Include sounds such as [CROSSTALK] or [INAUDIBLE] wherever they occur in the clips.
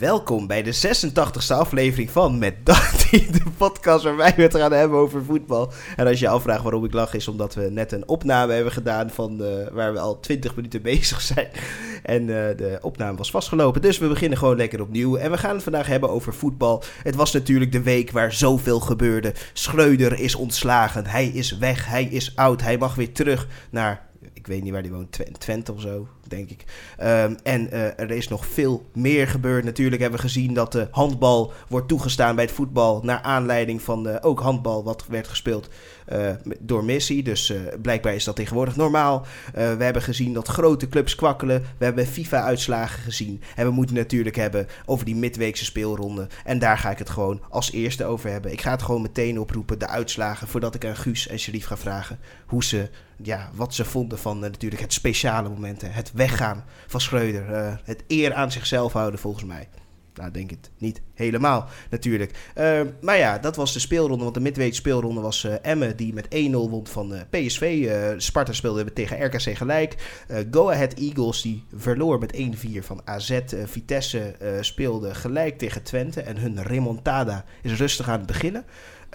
Welkom bij de 86e aflevering van Met [LAUGHS] de podcast waar wij het gaan hebben over voetbal. En als je afvraagt waarom ik lach, is omdat we net een opname hebben gedaan van uh, waar we al 20 minuten [LAUGHS] bezig zijn. En uh, de opname was vastgelopen, dus we beginnen gewoon lekker opnieuw. En we gaan het vandaag hebben over voetbal. Het was natuurlijk de week waar zoveel gebeurde. Schreuder is ontslagen, hij is weg, hij is oud, hij mag weer terug naar ik weet niet waar die woont, Twente of zo, denk ik. Um, en uh, er is nog veel meer gebeurd. Natuurlijk hebben we gezien dat de handbal wordt toegestaan bij het voetbal. Naar aanleiding van uh, ook handbal wat werd gespeeld uh, door Messi. Dus blijkbaar is dat tegenwoordig normaal. we hebben gezien dat grote clubs kwakkelen. We hebben FIFA-uitslagen gezien. En we moeten natuurlijk hebben over die midweekse speelronde. En daar ga ik het gewoon als eerste over hebben. Ik ga het gewoon meteen oproepen, de uitslagen. Voordat ik aan Guus en Sharif ga vragen hoe ze, ja, wat ze vonden van natuurlijk het speciale momenten. Het weggaan van Schreuder. Uh, het eer aan zichzelf houden, volgens mij. Nou, denk het niet helemaal, natuurlijk. Uh, maar ja, dat was de speelronde. Want de midweek speelronde was uh, Emmen, die met 1-0 won van PSV. Sparta speelde tegen RKC gelijk. Go Ahead Eagles, die verloor met 1-4 van AZ. Vitesse speelde gelijk tegen Twente. En hun remontada is rustig aan het beginnen.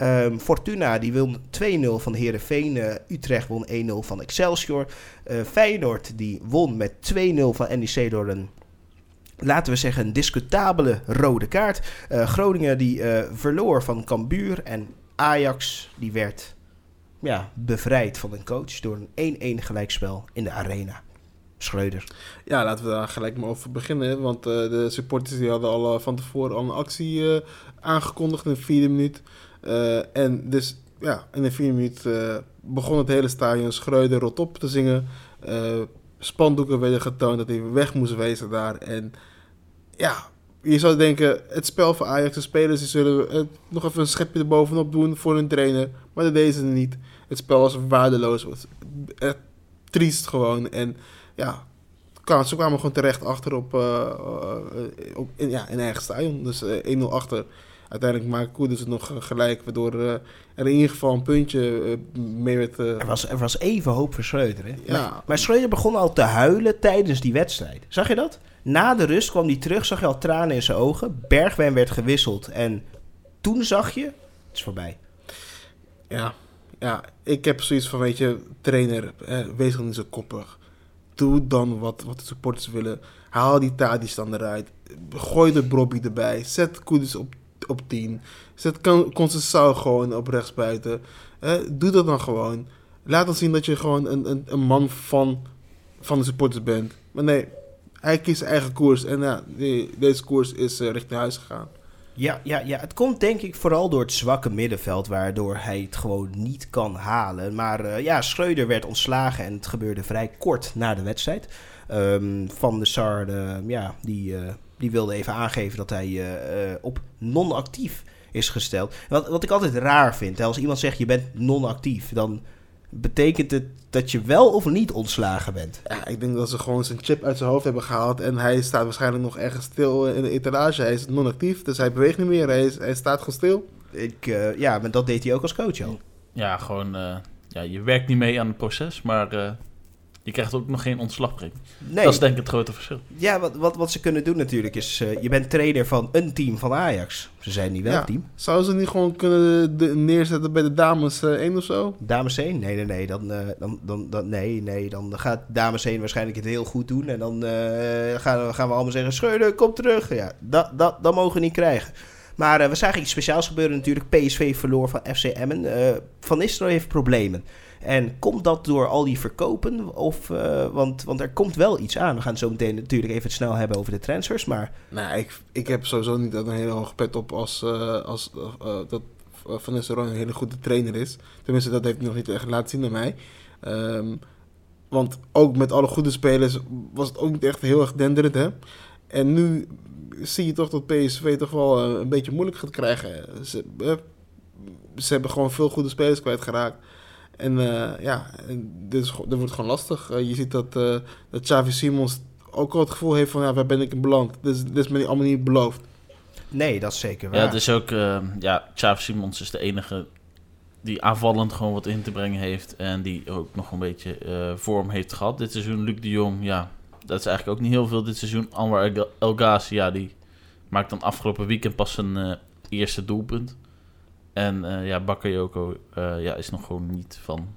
Um, Fortuna die won 2-0 van Herenveen. Uh, Utrecht won 1-0 van Excelsior. Uh, Feyenoord die won met 2-0 van NEC door een laten we zeggen, een discutabele rode kaart. Uh, Groningen die verloor van Cambuur en Ajax die werd ja, bevrijd van een coach door een 1-1 gelijkspel in de arena. Schreuder. Ja, laten we daar gelijk maar over beginnen. Want de supporters die hadden al van tevoren al een actie aangekondigd in de vierde minuut. Uh, en dus ja, in de vier minuten uh, begon het hele stadion Schreuder rot op te zingen. Uh, spandoeken werden getoond dat hij weg moest wezen daar. En ja, je zou denken, het spel van Ajax, de spelers die zullen nog even een schepje erbovenop doen voor hun trainer. Maar dat deden ze niet. Het spel was waardeloos. Was echt triest gewoon. En ja, ze kwamen gewoon terecht achter op, op in, ja, in eigen stadion. Dus 1-0 achter. Uiteindelijk maakte Koeders het nog gelijk, waardoor uh, er in ieder geval een puntje uh, mee werd... Er, was, er was even hoop voor Schreuder, hè? Ja. Maar, maar Schreuder begon al te huilen tijdens die wedstrijd. Zag je dat? Na de rust kwam hij terug, zag je al tranen in zijn ogen. Bergwijn werd gewisseld en toen zag je, het is voorbij. Ja, ja ik heb zoiets van, weet je, trainer, eh, wees dan niet zo koppig. Doe dan wat, wat de supporters willen. Haal die Tadis dan eruit. Gooi de Brobby erbij. Zet Koeders op op 10. Zet Concessao gewoon op rechtsbuiten. Eh, doe dat dan gewoon. Laat dan zien dat je gewoon een, een, een man van, van de supporters bent. Maar nee, hij kiest eigen koers. En ja, deze koers is uh, richting huis gegaan. Ja, ja, ja, het komt denk ik vooral door het zwakke middenveld, waardoor hij het gewoon niet kan halen. Maar uh, ja, Schreuder werd ontslagen en het gebeurde vrij kort na de wedstrijd. Um, van de Sar, ja, die, uh, die wilde even aangeven dat hij uh, op non-actief is gesteld. Wat, wat ik altijd raar vind, hè, als iemand zegt je bent non-actief, dan betekent het dat je wel of niet ontslagen bent. Ja, ik denk dat ze gewoon zijn chip uit zijn hoofd hebben gehaald en hij staat waarschijnlijk nog ergens stil in de etalage. Hij is non-actief, dus hij beweegt niet meer, hij, is, hij staat gewoon stil. Ik, uh, ja, maar dat deed hij ook als coach al. Ja, gewoon, uh, ja, je werkt niet mee aan het proces, maar je krijgt ook nog geen ontslagpremie. Nee. Dat is denk ik het grote verschil. Ja, wat, wat, wat ze kunnen doen natuurlijk is... Uh, je bent trainer van een team van Ajax. Ze zijn niet welk team. Zouden ze niet gewoon kunnen neerzetten bij de dames uh, 1 of zo? Dames 1? Nee, nee, nee. Dan, uh, dan, dan, dan, nee, nee. Dan gaat dames 1 waarschijnlijk het heel goed doen. En dan gaan, gaan we allemaal zeggen... Schreuder, kom terug. Ja, dat, dat, dat mogen we niet krijgen. Maar we zagen iets speciaals gebeuren natuurlijk. PSV verloor van FC Emmen. van Nistelrooy heeft problemen. En komt dat door al die verkopen? Of, uh, want, want er komt wel iets aan. We gaan het zo meteen natuurlijk even snel hebben over de transfers. Maar... Nou, ik, ik heb sowieso niet een hele hoge pet op als, uh, als uh, dat Van Nistelrooy een hele goede trainer is. Tenminste, dat heeft hij nog niet echt laten zien aan mij. Um, want ook met alle goede spelers was het ook niet echt heel erg denderend. Hè? En nu zie je toch dat PSV toch wel een beetje moeilijk gaat krijgen. Ze, ze hebben gewoon veel goede spelers kwijtgeraakt. En uh, ja, dit, is, dit wordt gewoon lastig. Uh, je ziet dat, uh, dat Xavi Simons ook al het gevoel heeft van... ja, waar ben ik in beland? Dit is, dit is me allemaal niet beloofd. Nee, dat is zeker waar. Ja, het is ook... ja, Xavi Simons is de enige die aanvallend gewoon wat in te brengen heeft... en die ook nog een beetje vorm heeft gehad. Dit seizoen Luc de Jong, ja... dat is eigenlijk ook niet heel veel dit seizoen. Anwar El Ghazi, ja, die maakt dan afgelopen weekend pas zijn eh, eerste doelpunt. En eh, ja, Bakayoko eh, ja, is nog gewoon niet van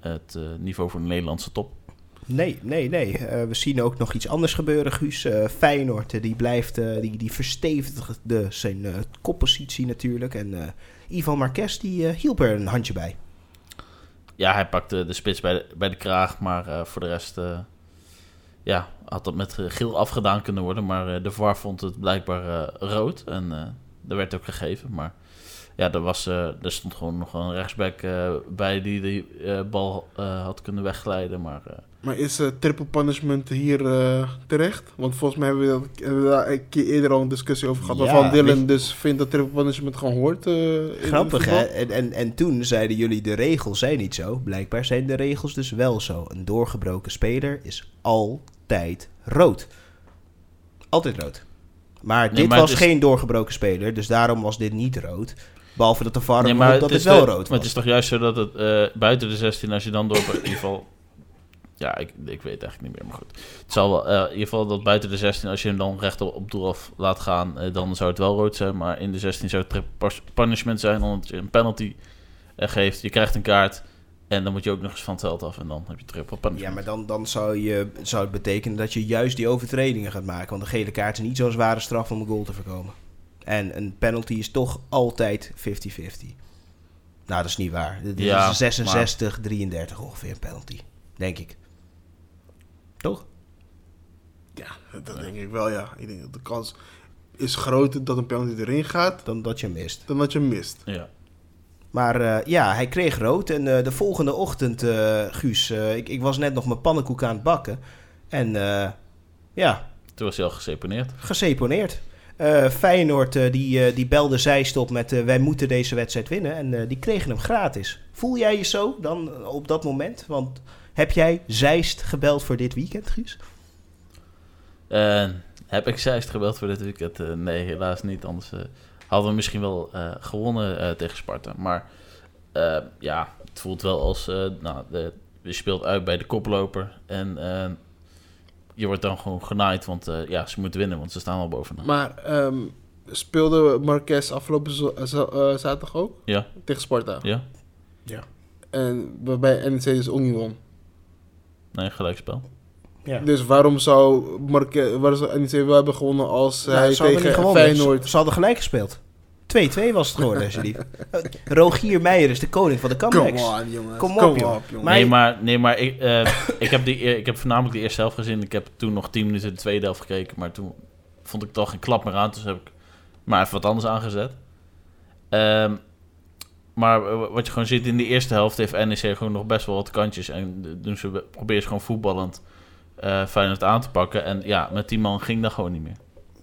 het eh, niveau voor de Nederlandse top. Nee, nee, nee. We zien ook nog iets anders gebeuren, Guus. Feyenoord, die blijft, die, die verstevigde zijn koppositie natuurlijk. En Ivan Marquez, die hielp er een handje bij. Ja, hij pakte de spits bij de, bij de kraag, maar voor de rest ja, had dat met geel afgedaan kunnen worden. Maar de VAR vond het blijkbaar rood en eh dat werd ook gegeven. Maar ja, er, was, eh, er stond gewoon nog een rechtsback eh, bij die die eh, bal eh, had kunnen wegglijden. Maar eh, Maar is eh, triple punishment hier eh, terecht? Want volgens mij hebben we, dat, hebben we daar een keer eerder al een discussie over gehad. Ja, waarvan Dylan dus vindt dat triple punishment gewoon hoort. eh, Grappig, hè? En, en, en toen zeiden jullie, de regels zijn niet zo. Blijkbaar zijn de regels dus wel zo. Een doorgebroken speler is altijd rood. Altijd rood. Maar Nee, dit maar was is- geen doorgebroken speler, dus daarom was dit niet rood. Behalve dat de VAR Nee, maar dat het, is wel de- rood Maar was. het is toch juist zo dat het eh, buiten de 16, als je dan door... In ieder geval... Ja, ik, ik weet het eigenlijk niet meer, maar goed. Het zal wel... eh, in ieder geval dat buiten de 16, als je hem dan recht op, doel af laat gaan... eh, dan zou het wel rood zijn. Maar in de 16 zou het punishment zijn... omdat je een penalty geeft. Je krijgt een kaart... En dan moet je ook nog eens van het veld af. En dan heb je triple punishment. Ja, maar dan, dan zou, je, zou het betekenen dat je juist die overtredingen gaat maken. Want een gele kaart is niet zo'n zware straf om een goal te voorkomen. En een penalty is toch altijd 50-50. Nou, dat is niet waar. Dit is Ja, 66, 33 ongeveer een penalty. Denk ik. Toch? Ja, dat denk ik wel, ja. Ik denk dat de kans is groter dat een penalty erin gaat Dan dat je mist. dan dat je mist. Ja. Maar eh, ja, hij kreeg rood. En eh, de volgende ochtend, eh, Guus, eh, ik, ik was net nog mijn pannenkoek aan het bakken. En eh, ja, Toen was hij al geseponeerd. geseponeerd. Eh, Feyenoord eh, die, eh, die belde Zeist op met wij moeten deze wedstrijd winnen. En die kregen hem gratis. Voel jij je zo dan op dat moment? Want heb jij Zeist gebeld voor dit weekend, Guus? Heb ik Zeist gebeld voor dit weekend? Nee, helaas niet. Anders hadden we misschien wel gewonnen tegen Sparta. Maar ja, het voelt wel als... nou, je speelt uit bij de koploper. En je wordt dan gewoon genaaid. Want eh, ja, ze moeten winnen, want ze staan al bovenaan. Maar ehm, speelde Marquez afgelopen eh, eh, zaterdag ook Ja, tegen Sparta? ja. En waarbij NEC dus ook niet won. Nee, gelijkspel. Ja. Dus waarom zou, Marquez, waarom zou NEC wel hebben gewonnen als Nou, hij tegen. Feyenoord... Ze, ze hadden gelijk gespeeld. 2-2 was het geworden, [LAUGHS] alsjeblieft. Rogier Meijer is de koning van de comebacks. Kom op, Kom joh. op, jongens. Maar- Nee, maar, nee, maar ik, eh, ik, heb die, ik heb voornamelijk de eerste helft gezien. Ik heb toen nog 10 minuten de tweede helft gekeken. Maar toen vond ik toch geen klap meer aan. Dus heb ik maar even wat anders aangezet. Ehm, maar eh, wat je gewoon ziet in de eerste helft heeft NEC gewoon nog best wel wat kantjes. En doen ze, proberen ze gewoon voetballend eh Feyenoord aan te pakken. En ja, met die man ging dat gewoon niet meer.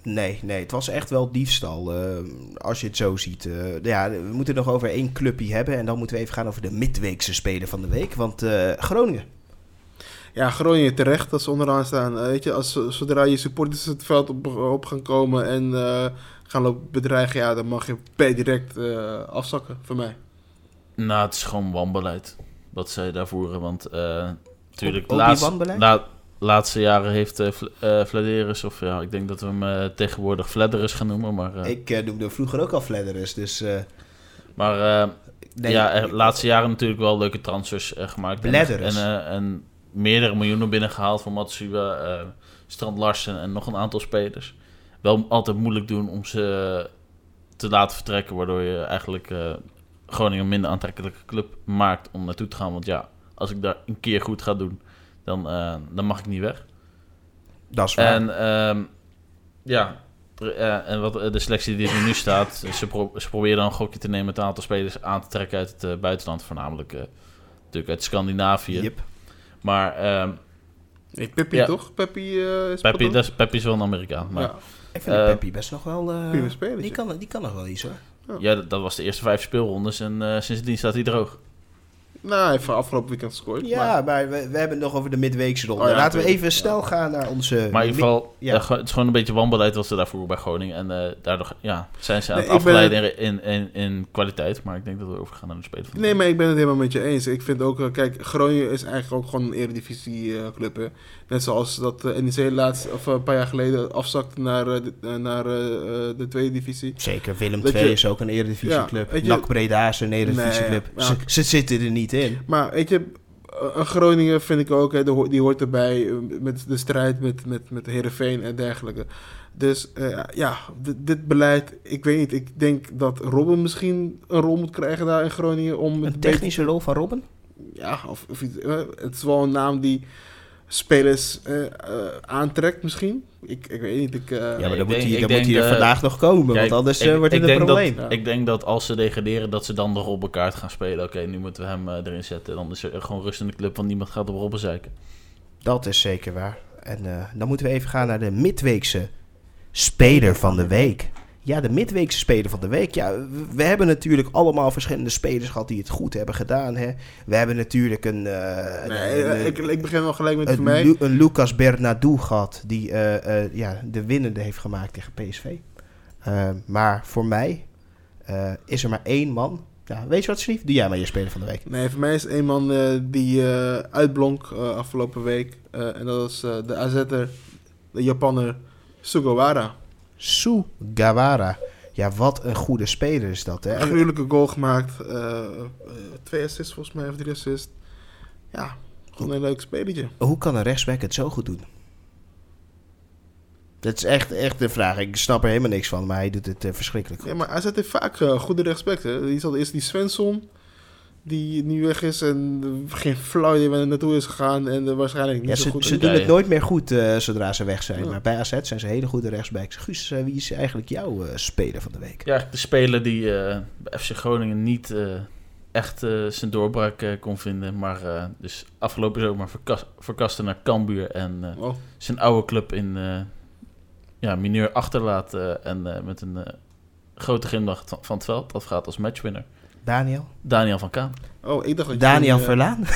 Nee, nee, het was echt wel diefstal. eh, als je het zo ziet. Eh, ja, we moeten het nog over één clubje hebben. En dan moeten we even gaan over de midweekse speler van de week. Want eh, Groningen. Ja, Groningen terecht dat ze onderaan staan. Eh, weet je, als, zodra je supporters het veld op, op gaan komen en eh, gaan lopen bedreigen, ja, dan mag je per direct eh, afzakken voor mij. Nou, het is gewoon wanbeleid wat zij daar voeren. Want eh natuurlijk, Ook- die laatste, wanbeleid? la- laatste jaren heeft Vladeris, of ja, ik denk dat we hem eh, tegenwoordig Vladeris gaan noemen. Maar, eh, Ik noemde vroeger ook al Fledderus. Dus maar nee, ja, de laatste jaren natuurlijk wel leuke transfers gemaakt. En, Bladderus. en, en meerdere miljoenen binnengehaald voor Matsuba, eh Strand Larsen en nog een aantal spelers. Wel altijd moeilijk doen om ze te laten vertrekken, waardoor je eigenlijk Groningen een minder aantrekkelijke club maakt om naartoe te gaan. Want ja, als ik daar een keer goed ga doen, dan, eh, dan mag ik niet weg. dat is waar. En ehm, ja, eh, en wat eh, de selectie die er nu staat, ze, pro ze proberen dan een gokje te nemen met een aantal spelers aan te trekken uit het buitenland, voornamelijk eh, natuurlijk uit Scandinavië. Yep. Maar ehm Ja. toch? Peppi is Peppi, wat dat is, Peppi is wel een Amerikaan. Maar Ja. Ik vind Peppi best nog wel... eh, die, kan, die kan nog wel iets hoor. ja, dat, dat was de eerste vijf speelrondes en eh, sindsdien staat hij droog. Nou, hij heeft afgelopen weekend gescoord. Ja, maar, we, we hebben het nog over de midweekse ronde. Oh ja, Laten we even snel gaan naar onze... Maar in ieder geval, ja. gewoon- het is gewoon een beetje wanbeleid wat ze daarvoor bij Groningen. En eh, daardoor ja, zijn ze aan Nee, het ben afgeleiden in, in, in kwaliteit. Maar ik denk dat we overgaan naar de spelen van de Nee, maar ik ben het helemaal met je eens. Ik vind ook, eh, kijk, Groningen is eigenlijk ook gewoon een eredivisie eh, club. Hè. Net zoals dat eh, NEC laatst, of eh, een paar jaar geleden afzakte naar, eh, de, eh, naar eh, eh, de tweede divisie. Zeker, Willem II is ook een weet je- NAC Breda is een eredivisieclub. Nee, ze, ja. ze zitten er niet in. Maar weet je, een Groningen vind ik ook, hè, die, ho- die hoort erbij eh, met de strijd met, met, met Heerenveen en dergelijke. Dus eh, ja, dit, dit beleid, ik weet niet. Ik denk dat Robben misschien een rol moet krijgen daar in Groningen. Om Een technische rol van Robben? ja, of, of iets, eh, het is wel een naam die spelers eh, eh, aantrekt misschien. Ik, ik weet niet. Ik, eh, Ja, maar ik dan moet denk- hij, dan moet hij er vandaag nog komen, Kijk, want anders ik- wordt het een denk probleem. Dat, Ik denk dat als ze degraderen, dat ze dan de Robbenkaart gaan spelen. Oké, nu moeten we hem erin zetten. Dan is er gewoon rust in de club, want niemand gaat op Robben zeiken. Dat is zeker waar. En eh, dan moeten we even gaan naar de midweekse speler van de week. Ja, de midweekse speler van de week. Ja, we, hebben natuurlijk allemaal verschillende spelers gehad die het goed hebben gedaan. Hè. We hebben natuurlijk een, eh, nee, een, eh, ik, ik begin wel gelijk met een, voor mij. Lu- een Lucas Bernadou gehad die eh, ja, de winnende heeft gemaakt tegen PSV. Maar voor mij is er maar één man. Ja, weet je wat, Steve? Doe jij maar je speler van de week. Nee, voor mij is een man die uitblonk afgelopen week. En dat is eh, de AZ'er, de Japanner Sugawara. Sugawara. Ja, wat een goede speler is dat. Hè? Een En- gruwelijke goal gemaakt. eh, eh, twee assists volgens mij, of drie assists. Ja, gewoon een leuk spelletje. Hoe kan een rechtsback het zo goed doen? Dat is echt, echt de vraag. Ik snap er helemaal niks van, maar hij doet het eh, verschrikkelijk goed. Ja, maar AZ heeft vaak goede respect. Hè. Die al eerst die Svensson, die nu weg is en geen flauw idee waar hij naartoe is gegaan. En waarschijnlijk niet Ja, zo ze goed. ze doen Ja, het nooit meer goed eh, zodra ze weg zijn. Ja. Maar bij AZ zijn ze hele goede rechtsbacks. Guus, eh, wie is eigenlijk jouw eh, speler van de week? Ja, de speler die eh, bij FC Groningen niet eh, echt eh, zijn doorbraak kon vinden. Maar eh, dus afgelopen zomer verkas verkaste naar Cambuur. En eh, Oh, zijn oude club in eh ja, mineur achterlaat. eh, en eh, met een eh, grote glimlach van- van het veld. Dat gaat als matchwinner. Daniel? Daniel van Kaan. oh ik dacht dat je... Daniel eh, Verlaan? [LAUGHS]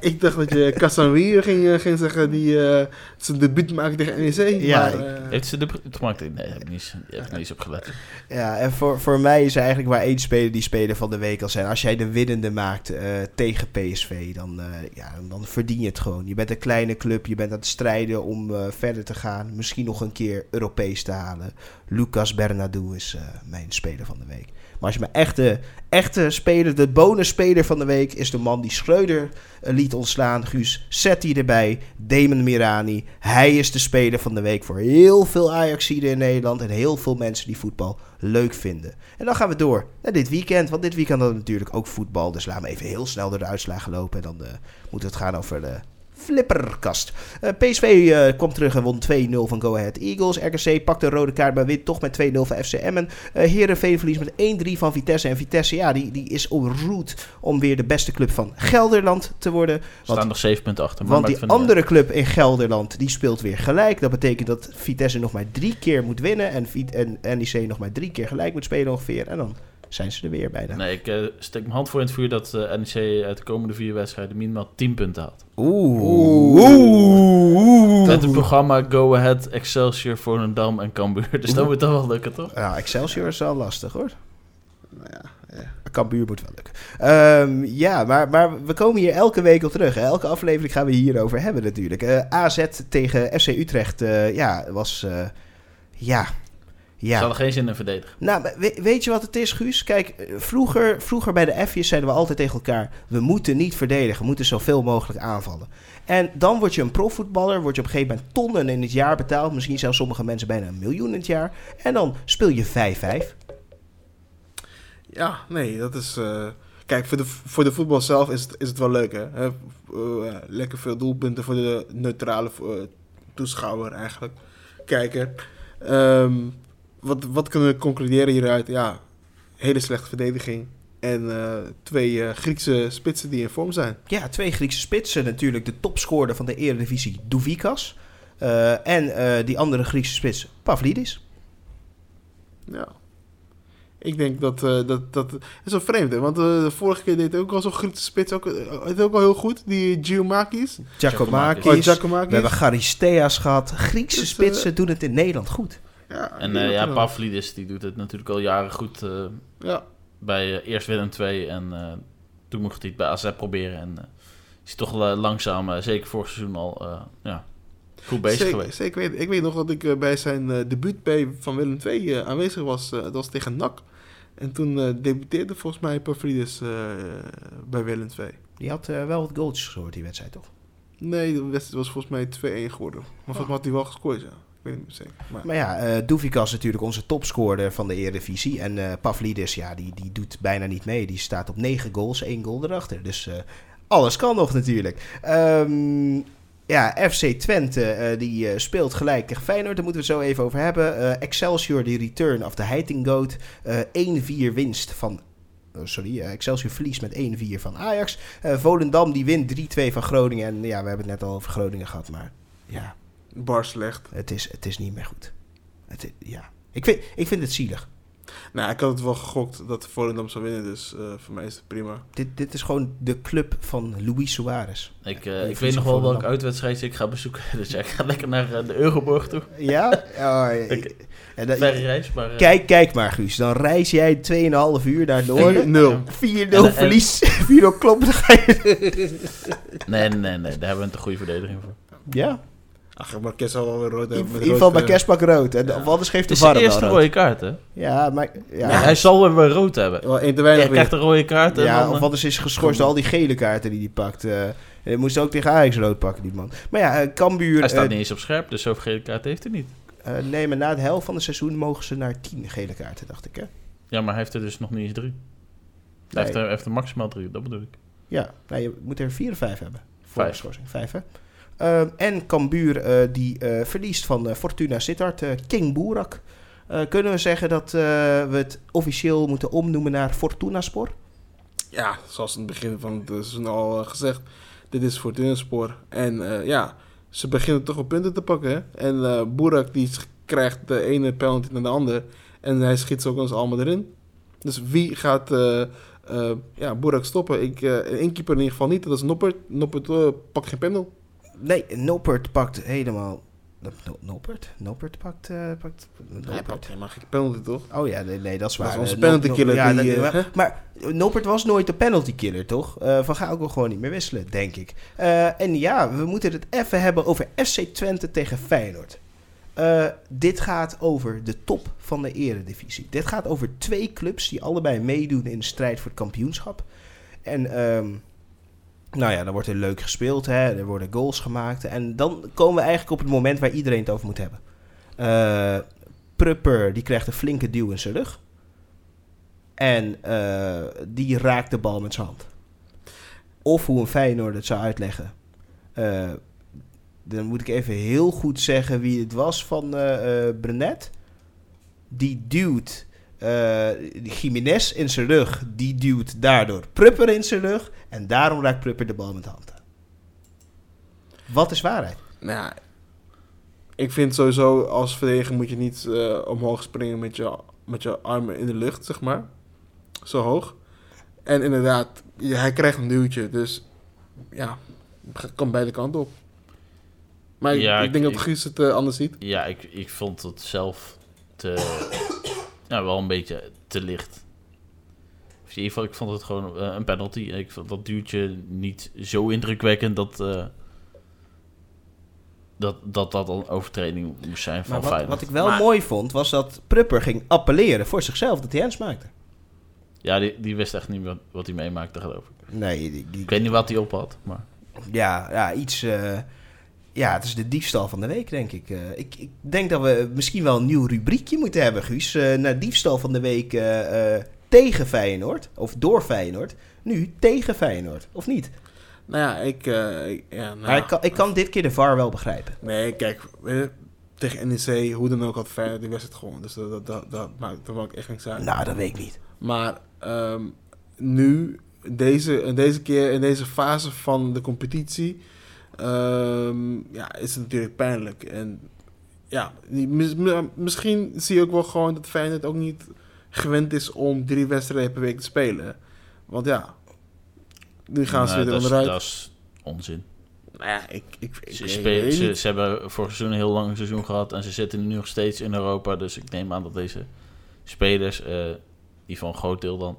Ik dacht dat je Casanwier ging, eh, ging zeggen die eh, zijn debuut maakte tegen NEC. Ja, maar, ik- eh, Heeft ze de gemaakt? Nee, heb ik niet, heb ik niet eens op gelet. Ja, en voor, voor mij is er eigenlijk maar één speler die speler van de week kan zijn. Als jij de winnende maakt eh, tegen PSV, dan, eh, ja, dan verdien je het gewoon. Je bent een kleine club, je bent aan het strijden om eh, verder te gaan. Misschien nog een keer Europees te halen. Lucas Bernadou is eh, mijn speler van de week. Maar als je mijn echte, echte speler, de bonusspeler van de week, is de man die Schreuder eh, liet ontslaan. Guus, zet die erbij. Damon Mirani. Hij is de speler van de week voor heel veel Ajaxiden in Nederland. En heel veel mensen die voetbal leuk vinden. En dan gaan we door naar dit weekend. Want dit weekend hadden we natuurlijk ook voetbal. Dus laten we even heel snel door de uitslagen lopen. En dan eh, moeten we het gaan over de flipperkast. Eh, PSV eh, kwam terug en won 2-0 van Go Ahead Eagles. RKC pakte een rode kaart, maar wint toch met 2-0 van FC Emmen. Eh Heerenveen verliest met 1-3 van Vitesse. En Vitesse, ja, die, die is op route om weer de beste club van Gelderland te worden. Want staan nog 7 punten achter. maar want die andere club in Gelderland, die speelt weer gelijk. Dat betekent dat Vitesse nog maar drie keer moet winnen. En, en NEC nog maar drie keer gelijk moet spelen ongeveer. En dan zijn ze er weer bijna. Nee, ik eh, steek mijn hand voor in het vuur dat eh NEC uit de komende vier wedstrijden minimaal 10 punten haalt. Oeh. Oeh. Oeh. Met het programma Go Ahead, Excelsior, Volendam en Cambuur. [LAUGHS] Dus dat moet dan wel lukken, toch? Ja, Excelsior is wel lastig hoor. nou ja, ja. Cambuur moet wel lukken. Ehm, ja, maar, maar we komen hier elke week op terug. Hè. Elke aflevering gaan we hierover hebben natuurlijk. Eh, AZ tegen FC Utrecht eh, ja, was... eh, ja... Ze Ja. hadden geen zin in verdedigen. Nou, weet je wat het is, Guus? Kijk, eh, vroeger, vroeger bij de F'jes zeiden we altijd tegen elkaar... we moeten niet verdedigen, we moeten zoveel mogelijk aanvallen. En dan word je een profvoetballer, word je op een gegeven moment tonnen in het jaar betaald... misschien zelfs sommige mensen bijna een miljoen in het jaar... en dan speel je 5-5. Ja, nee, dat is... eh, kijk, voor de, voor de voetbal zelf is het, is het wel leuk, hè. Hè, eh, lekker veel doelpunten voor de neutrale toeschouwer eigenlijk. Kijker. Ehm, wat, wat kunnen we concluderen hieruit? Ja, hele slechte verdediging. En eh, twee eh, Griekse spitsen die in vorm zijn. Ja, twee Griekse spitsen. Natuurlijk de topscorer van de Eredivisie, Douvikas. Eh, en die andere Griekse spits, Pavlidis. Ja. Ik denk dat dat, dat is wel vreemd, hè? Want de vorige keer deed ook al zo'n Griekse spits. Ook, uh, het ook al heel goed, die Giacomakis. Giacomakis. Oh, We Giacomakis. hebben Charisteas gehad. Griekse Dus, spitsen doen het in Nederland goed. Ja, En eh, ja. Pavlidis die doet het natuurlijk al jaren goed eh, Ja, bij eh, eerst Willem 2 en eh, toen mocht hij het bij AZ proberen. En eh, is hij toch la- langzaam, zeker vorig seizoen al, eh, ja, goed bezig zeker, geweest. zeker weten. Ik weet nog dat ik bij zijn eh, debuut bij Van Willem II eh, aanwezig was. Dat was tegen NAC. En toen eh, debuteerde volgens mij Pavlidis eh bij Willem II. Die had wel wat goaltjes gescoord, die wedstrijd, toch? Nee, de wedstrijd was volgens mij 2-1 geworden. Maar volgens mij had hij wel gescoord, ja. Maar, ja, Doevikas is natuurlijk onze topscorer van de Eredivisie. En eh Pavlidis, ja, die, die doet bijna niet mee. Die staat op 9 goals, 1 goal erachter. Dus eh, alles kan nog natuurlijk. Ehm, ja, FC Twente, die speelt gelijk tegen Feyenoord. Daar moeten we het zo even over hebben. Excelsior, die return of de Heiting Goat. Eh 1-4 winst van... oh, sorry, Excelsior verliest met 1-4 van Ajax. Volendam, die wint 3-2 van Groningen. En ja, we hebben het net al over Groningen gehad, maar... Ja, bar slecht. het is, het is niet meer goed. Het, ja. ik, vind, ik vind het zielig. Nou, ik had het wel gegokt dat Volendam zou winnen. Dus eh, voor mij is het prima. Dit, dit is gewoon de club van Luis Suarez. Ik, eh, ik weet nog wel welke uitwedstrijd ik ga bezoeken. [LAUGHS] Dus jij gaat lekker naar eh, de Euroborg toe. Ja? [LAUGHS] Oh, Ik- ik- en reis, maar... kijk, kijk maar, Guus. Dan reis jij 2,5 uur naar het noorden. 0. 4-0 En- en- verlies. 4-0 kloppen. Dan ga je... Nee, nee, nee, nee, daar hebben we een te goede verdediging voor. Ja? Ach, Marquez zal wel weer rood In hebben. met ieder geval bij rood, Kerstpak rood. En, Ja. Anders geeft Het de is VAR de hem eerste wel rood. rode kaart, hè? Ja, maar... Ja, Nee, hij zal weer weer rood hebben. eh, Wel één te Hij weinig weer. krijgt een rode kaart en ja, dan... of eh, anders is geschorst door al die gele kaarten die hij pakt. Eh, hij moest ook tegen Ajax rood pakken, die man. Maar ja, eh, Cambuur... hij staat eh, niet eens op scherp, dus zoveel gele kaart heeft hij niet. eh, nee, maar na de helft van het seizoen mogen ze naar 10 gele kaarten, dacht ik, hè? Ja, maar hij heeft er dus nog niet eens drie. Hij Nee. heeft er, hij heeft er maximaal drie, dat bedoel ik. Ja, nou, je moet er vier of vijf hebben. Voor Vijf. de schorsing. Vijf, hè? Ehm, en Cambuur eh, die eh, verliest van eh, Fortuna Sittard. eh, King Boerak. Eh, kunnen we zeggen dat eh, we het officieel moeten omnoemen naar Fortuna Spor? Ja, zoals in het begin van het seizoen al eh, gezegd. Dit is Fortuna Spoor. En eh, ja, ze beginnen toch wel punten te pakken. En eh Boerak die krijgt de ene penalty naar de andere. En hij schiet ze ook eens allemaal erin. Dus wie gaat eh eh ja, Boerak stoppen? Ik, eh één keeper in ieder geval niet. Dat is Noppert. Noppert eh, pakt geen pendel. Nee, Noppert pakt helemaal... No- Noppert? Noppert pakt... eh, pakt Hij Noppert. pakt helemaal geen penalty, toch? Oh ja, nee, nee, dat is Dat waar. is onze Eh, penalty Nop- killer Ja, die, dat- eh, maar, Noppert was nooit de penalty killer, toch? Eh, van ga ook wel gewoon niet meer wisselen, denk ik. En ja, we moeten het even hebben over FC Twente tegen Feyenoord. Dit gaat over de top van de eredivisie. Dit gaat over twee clubs die allebei meedoen in de strijd voor het kampioenschap. En ehm, nou ja, dan wordt er leuk gespeeld, hè? er worden goals gemaakt. En dan komen we eigenlijk op het moment waar iedereen het over moet hebben. Eh Prupper die krijgt een flinke duw in zijn rug. En eh, die raakt de bal met zijn hand. Of hoe een Feyenoord het zou uitleggen. Eh, dan moet ik even heel goed zeggen wie het was van Brenet. Die duwt Jiménez in zijn rug. Die duwt daardoor Prupper in zijn rug. En daarom raakt Prupper de bal met de hand aan. Wat is waarheid? Nou ik vind sowieso als verdediger moet je niet eh, omhoog springen met je, met je armen in de lucht, zeg maar. Zo hoog. En inderdaad, ja, hij krijgt een duwtje, dus ja, het kan beide kanten op. Maar ik- Ja, ik, ik- denk ik- dat Guus het eh, anders ziet. Ja, ik, ik vond het zelf te... ja, wel een beetje te licht. Of in ieder geval, ik vond het gewoon eh, een penalty. Ik vond dat duwtje niet zo indrukwekkend dat... eh, dat, dat dat een overtreding moest zijn van Maar wat, Feyenoord. wat ik wel Maar- mooi vond, was dat Prupper ging appelleren voor zichzelf dat hij hands maakte. Ja, die, die wist echt niet wat, wat hij meemaakte, geloof ik. Nee, die, die- Ik weet niet wat hij op had, maar... ja, ja, iets. eh, ja, het is de diefstal van de week, denk ik. Eh, ik. Ik denk dat we misschien wel een nieuw rubriekje moeten hebben, Guus. eh, naar diefstal van de week eh, tegen Feyenoord. Of door Feyenoord. Nu tegen Feyenoord, of niet? Nou ja, ik... ik- ja, nou, Maar ik kan, ik kan dit keer de VAR wel begrijpen. Nee, kijk, tegen NEC, hoe dan ook, had Feyenoord die wedstrijd gewoon. Dus dat, dat, dat, dat maakt er ook echt niks uit. Nou, dat weet ik niet. Maar ehm, nu, deze, deze keer, in deze fase van de competitie, ehm, ja, is het natuurlijk pijnlijk. En ja, misschien zie je ook wel gewoon dat Feyenoord ook niet gewend is om drie wedstrijden per week te spelen. Want ja, nu gaan ze weer onderuit. dat is onzin. Nou ja, ik, ik, ik, Ze, spelen, ze hebben vorig seizoen een heel lang seizoen gehad en ze zitten nu nog steeds in Europa. Dus ik neem aan dat deze spelers, eh die van een groot deel dan,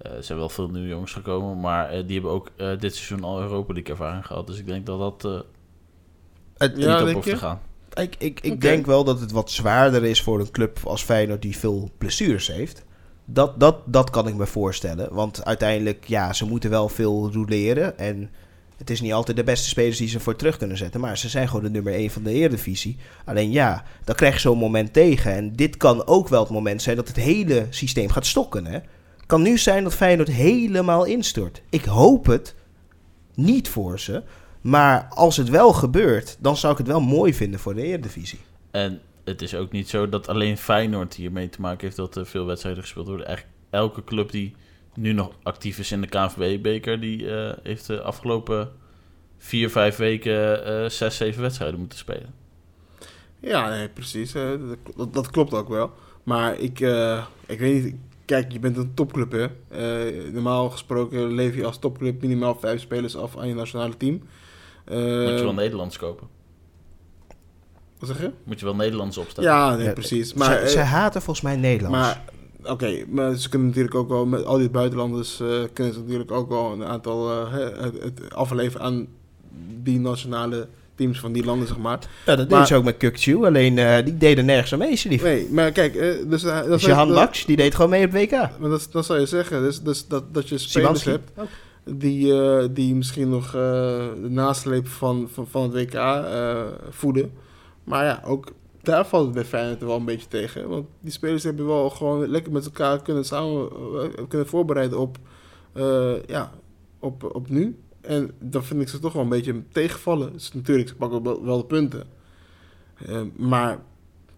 eh, ze hebben wel veel nieuwe jongens gekomen, maar eh, die hebben ook eh, dit seizoen al Europa League ervaring gehad. Dus ik denk dat dat eh Het, Ja, niet op hoeft je? te gaan. Ik, ik, ik denk wel dat het wat zwaarder is voor een club als Feyenoord die veel blessures heeft. Dat, dat, dat kan ik me voorstellen. Want uiteindelijk, ja, ze moeten wel veel roleren. En het is niet altijd de beste spelers die ze voor terug kunnen zetten. Maar ze zijn gewoon de nummer 1 van de Eredivisie. Alleen ja, dan krijg je zo'n moment tegen. En dit kan ook wel het moment zijn dat het hele systeem gaat stokken. Hè? Het kan nu zijn dat Feyenoord helemaal instort. Ik hoop het niet voor ze. Maar als het wel gebeurt, dan zou ik het wel mooi vinden voor de Eredivisie. En het is ook niet zo dat alleen Feyenoord hiermee te maken heeft dat er veel wedstrijden gespeeld worden. Eigenlijk elke club die nu nog actief is in de KNVB-beker, die eh, heeft de afgelopen vier, vijf weken eh, zes, zeven wedstrijden moeten spelen. Ja, nee, precies. eh, dat, dat, dat klopt ook wel. Maar ik, eh, ik weet niet. Kijk, je bent een topclub, hè. Eh, normaal gesproken leef je als topclub minimaal vijf spelers af aan je nationale team. Eh, Moet je wel Nederlands kopen. Wat zeg je? Moet je wel Nederlands opstellen. Ja, nee, Ja, precies. Maar, zij, eh, zij haten volgens mij Nederlands. maar oké, maar ze kunnen natuurlijk ook wel met al die buitenlanders eh, kunnen ze natuurlijk ook wel een aantal eh, hè, het, het afleveren aan die nationale teams van die landen, zeg maar. ja, dat deden ze ook met Kukcu. Alleen eh, die deden nergens aan mee, lief. Nee, maar kijk, eh, dus, eh, dat Dus Johan Max, die deed gewoon mee op WK. Maar dat, dat zou je zeggen, dus, dus dat, dat je spelers Simanski. hebt die, die misschien nog de nasleep van, van, van het WK voeden. Maar ja, ook daar valt het bij Feyenoord wel een beetje tegen. Want die spelers hebben wel gewoon lekker met elkaar kunnen samen kunnen voorbereiden op, ja, op, op nu. En dan vind ik ze toch wel een beetje tegenvallen. Dus natuurlijk, ze pakken wel, de punten. Eh, maar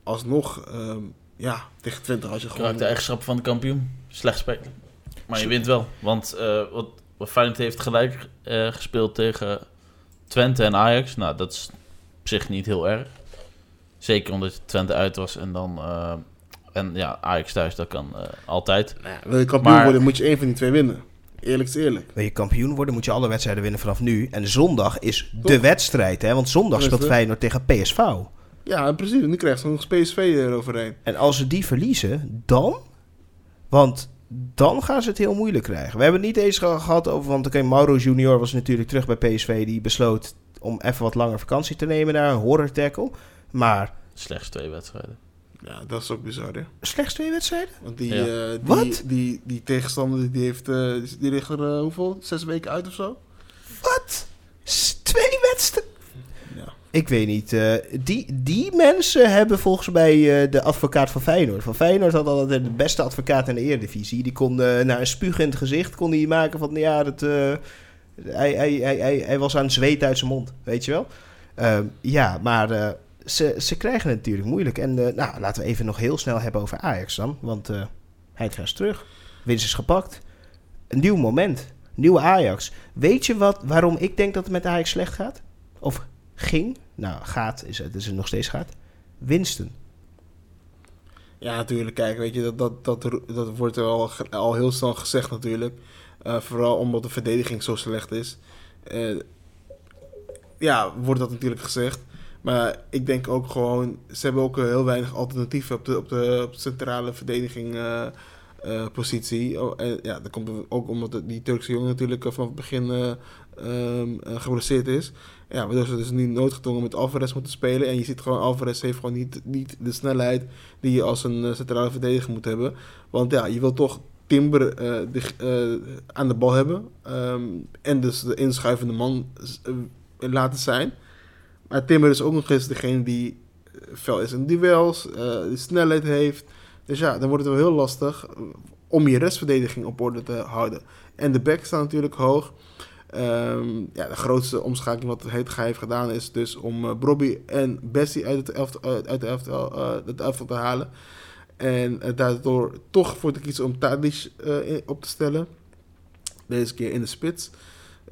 alsnog, eh, ja, tegen 20 als je gewoon... de eigenschap van de kampioen. Slecht spelen. Maar je wint wel. Want eh, wat, wat Feyenoord heeft gelijk eh, gespeeld tegen Twente en Ajax. Nou, dat is op zich niet heel erg. Zeker omdat Twente uit was en dan... eh, en ja, Ajax thuis, dat kan altijd. Nou wil je kampioen Maar- worden, moet je één van die twee winnen. Eerlijk is eerlijk. Wil je kampioen worden, moet je alle wedstrijden winnen vanaf nu. En zondag is de wedstrijd, hè? Want zondag speelt? Feyenoord tegen PSV. Ja, in principe. Nu krijgt ze nog PSV eroverheen. En als ze die verliezen, dan? Want dan gaan ze het heel moeilijk krijgen. We hebben het niet eens ge- gehad over... Want oké, Mauro Junior was natuurlijk terug bij PSV. Die besloot om even wat langer vakantie te nemen naar een horror tackle. Maar Slechts twee wedstrijden. Ja, dat is ook bizar, hè. slechts twee wedstrijden? Want die, Ja. eh, die, Wat? die, die tegenstander, die heeft... eh, die ligt er eh, hoeveel? Zes weken uit of zo? Wat? S- Twee wedstrijden? Ja. Ik weet niet. eh, die, die mensen hebben volgens mij eh, de advocaat van Feyenoord. Van Feyenoord had altijd de beste advocaat in de Eredivisie. Die kon naar een spuugend gezicht kon die maken van... Ja, dat, eh, hij, hij, hij, hij, hij was aan het zweet uit zijn mond, weet je wel? Ehm, ja, maar eh, ze, ze krijgen het natuurlijk moeilijk. En eh, nou, laten we even nog heel snel hebben over Ajax dan. Want eh hij is terug. Winst is gepakt. Een nieuw moment. Nieuwe Ajax. Weet je wat, waarom ik denk dat het met Ajax slecht gaat? Of ging? Nou, gaat is het, is het nog steeds gaat. Winsten. Ja, natuurlijk. Kijk, weet je, dat, dat, dat, dat wordt al, al heel snel gezegd natuurlijk. Eh, vooral omdat de verdediging zo slecht is. Eh, ja, wordt dat natuurlijk gezegd. Maar ik denk ook gewoon, ze hebben ook eh, heel weinig alternatieven op de, op de, op centrale verdediging eh, eh, positie. Oh, en ja, dat komt ook omdat die Turkse jongen natuurlijk vanaf het begin eh ehm, eh, geblesseerd is. Ja, waardoor ze dus nu noodgedwongen met Alvarez moeten spelen. En je ziet gewoon, Alvarez heeft gewoon niet, niet de snelheid die je als een centrale verdediger moet hebben. Want ja, je wil toch Timber de, aan de bal hebben. ehm, en dus de inschuivende man laten zijn. Maar Timber is ook nog eens degene die eh, fel is in duels, eh die snelheid heeft. Dus ja, dan wordt het wel heel lastig eh, om je restverdediging op orde te houden. En de back staat natuurlijk hoog. Ehm, ja, de grootste omschakeling wat Heetga heeft gedaan is dus om uh, Brobby en Bessie uit het elftal, uit, de elftal, uh, het elftal te halen. En uh, daardoor toch voor te kiezen om Tadic uh, op te stellen. Deze keer in de spits.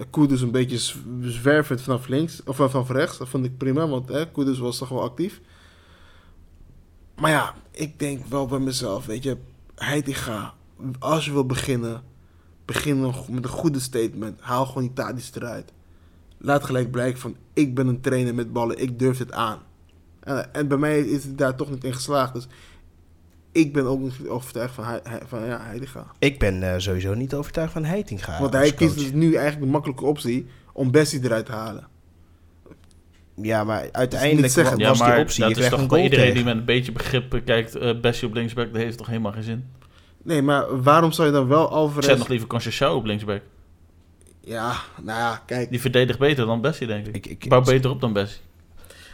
Uh, Kudus een beetje zwervend vanaf links, of vanaf rechts. Dat vond ik prima, want eh, Kudus was toch wel actief. Maar ja, ik denk wel bij mezelf, weet je. Heitinga, als je wil beginnen, begin nog met een goede statement. Haal gewoon die Tadic eruit. Laat gelijk blijken van, ik ben een trainer met ballen, ik durf het aan. En, en bij mij is het daar toch niet in geslaagd. Dus ik ben ook niet overtuigd van, Hei- van ja, Heitinga. Ik ben eh, sowieso niet overtuigd van Heitinga. Want hij kiest dus nu eigenlijk de makkelijke optie om Bessie eruit te halen. Ja, maar uiteindelijk zeggen. wa- Ja, was maar die optie. Je dat is toch goal iedereen tegen. die met een beetje begrip kijkt, eh Bessie op linksback, dat heeft toch helemaal geen zin? Nee, maar waarom zou je dan wel Ik Alvarez... zet nog liever Conceição op linksback. Ja, nou ja, kijk. Die verdedigt beter dan Bessie, denk ik. Ik, ik, Bouw beter op dan Bessie.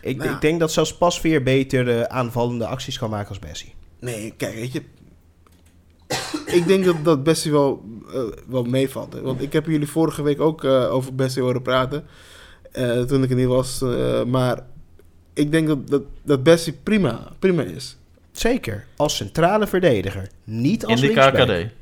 ik, Nou ik denk dat zelfs Pasveer beter eh, aanvallende acties kan maken als Bessie. Nee, kijk, weet je. ik denk dat dat Bessie wel, eh, wel meevalt. Hè? Want ik heb jullie vorige week ook eh, over Bessie horen praten. eh, toen ik er niet was. maar ik denk dat, dat, dat Bessie prima, prima is. Zeker. Als centrale verdediger. Niet als In de linksback. KKD.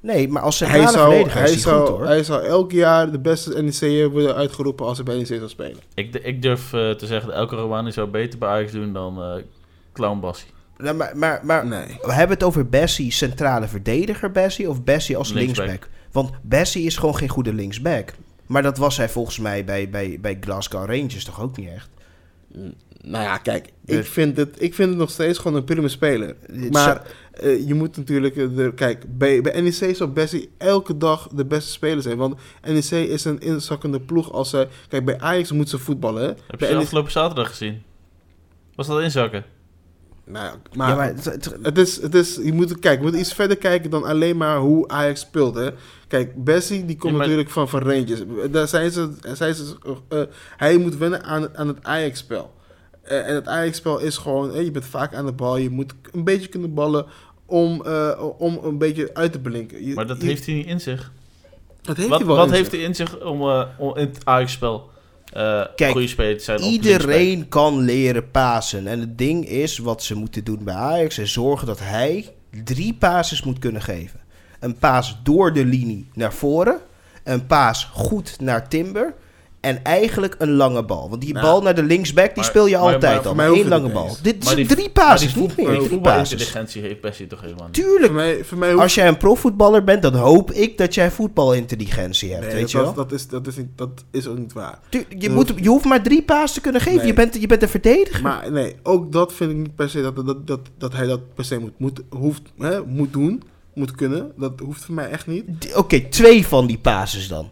Nee, maar als Hij centrale zou, verdediger hij, is hij goed zou, hoor. hij zou elk jaar de beste NEC'er worden uitgeroepen als hij bij NEC zou spelen. Ik, ik durf te zeggen dat elke Romani zou beter bij Ajax doen dan eh Clown Bassie. Nou, maar maar, maar Nee. we hebben het over Bessie centrale verdediger Bessie of Bessie als Linksback. linksback. Want Bessie is gewoon geen goede linksback. Maar dat was hij volgens mij bij, bij, bij Glasgow Rangers toch ook niet echt. Nou ja, kijk, ik vind, het, ik vind het nog steeds gewoon een prima speler. Maar eh, je moet natuurlijk... eh, de, kijk, bij, bij NEC zou Bessie elke dag de beste speler zijn. Want NEC is een inzakkende ploeg als zij... Kijk, bij Ajax moet ze voetballen. Heb je Bij ze NEC afgelopen zaterdag gezien? Was dat inzakken? Nou, ja, maar, ja, maar het- is, het is, je moet kijken, je moet iets verder kijken dan alleen maar hoe Ajax speelt. Hè? Kijk, Bessie die komt Ja, maar- natuurlijk van, van Rangers. Daar zijn ze, zijn ze, eh, hij moet wennen aan, aan het Ajax-spel. Eh, en het Ajax-spel is gewoon, je bent vaak aan de bal, je moet een beetje kunnen ballen om, eh, om een beetje uit te blinken. Je- Maar dat je- heeft hij niet in zich. dat heeft Wat, hij wel wat in heeft zich. hij in zich om, eh, om in het Ajax-spel eh Kijk, zijn? Iedereen kan leren pasen. En het ding is, wat ze moeten doen bij Ajax... is zorgen dat hij drie passes moet kunnen geven. Een paas door de linie naar voren. Een paas goed naar Timber. En eigenlijk een lange bal. Want die Nou, bal naar de linksback, die maar- speel je maar- altijd al. het lange bal. eens. Dit zijn drie die niet meer. Drie passes. voetbalintelligentie heeft Bessie toch helemaal. Tuurlijk. Voor mij, voor mij hoeft- Als jij een profvoetballer bent, dan hoop ik dat jij voetbalintelligentie hebt. Nee, weet dat, je wel? dat, is, dat, is niet, dat is ook niet waar. Tu- je, dat moet, je hoeft maar drie paas te kunnen geven. Nee. Je, bent, je bent een verdediger. Maar nee, ook dat vind ik niet per se dat, dat, dat, dat hij dat per se moet, moet, hoeft, hè, moet doen, moet kunnen. Dat hoeft voor mij echt niet. Oké, twee van die passes dan.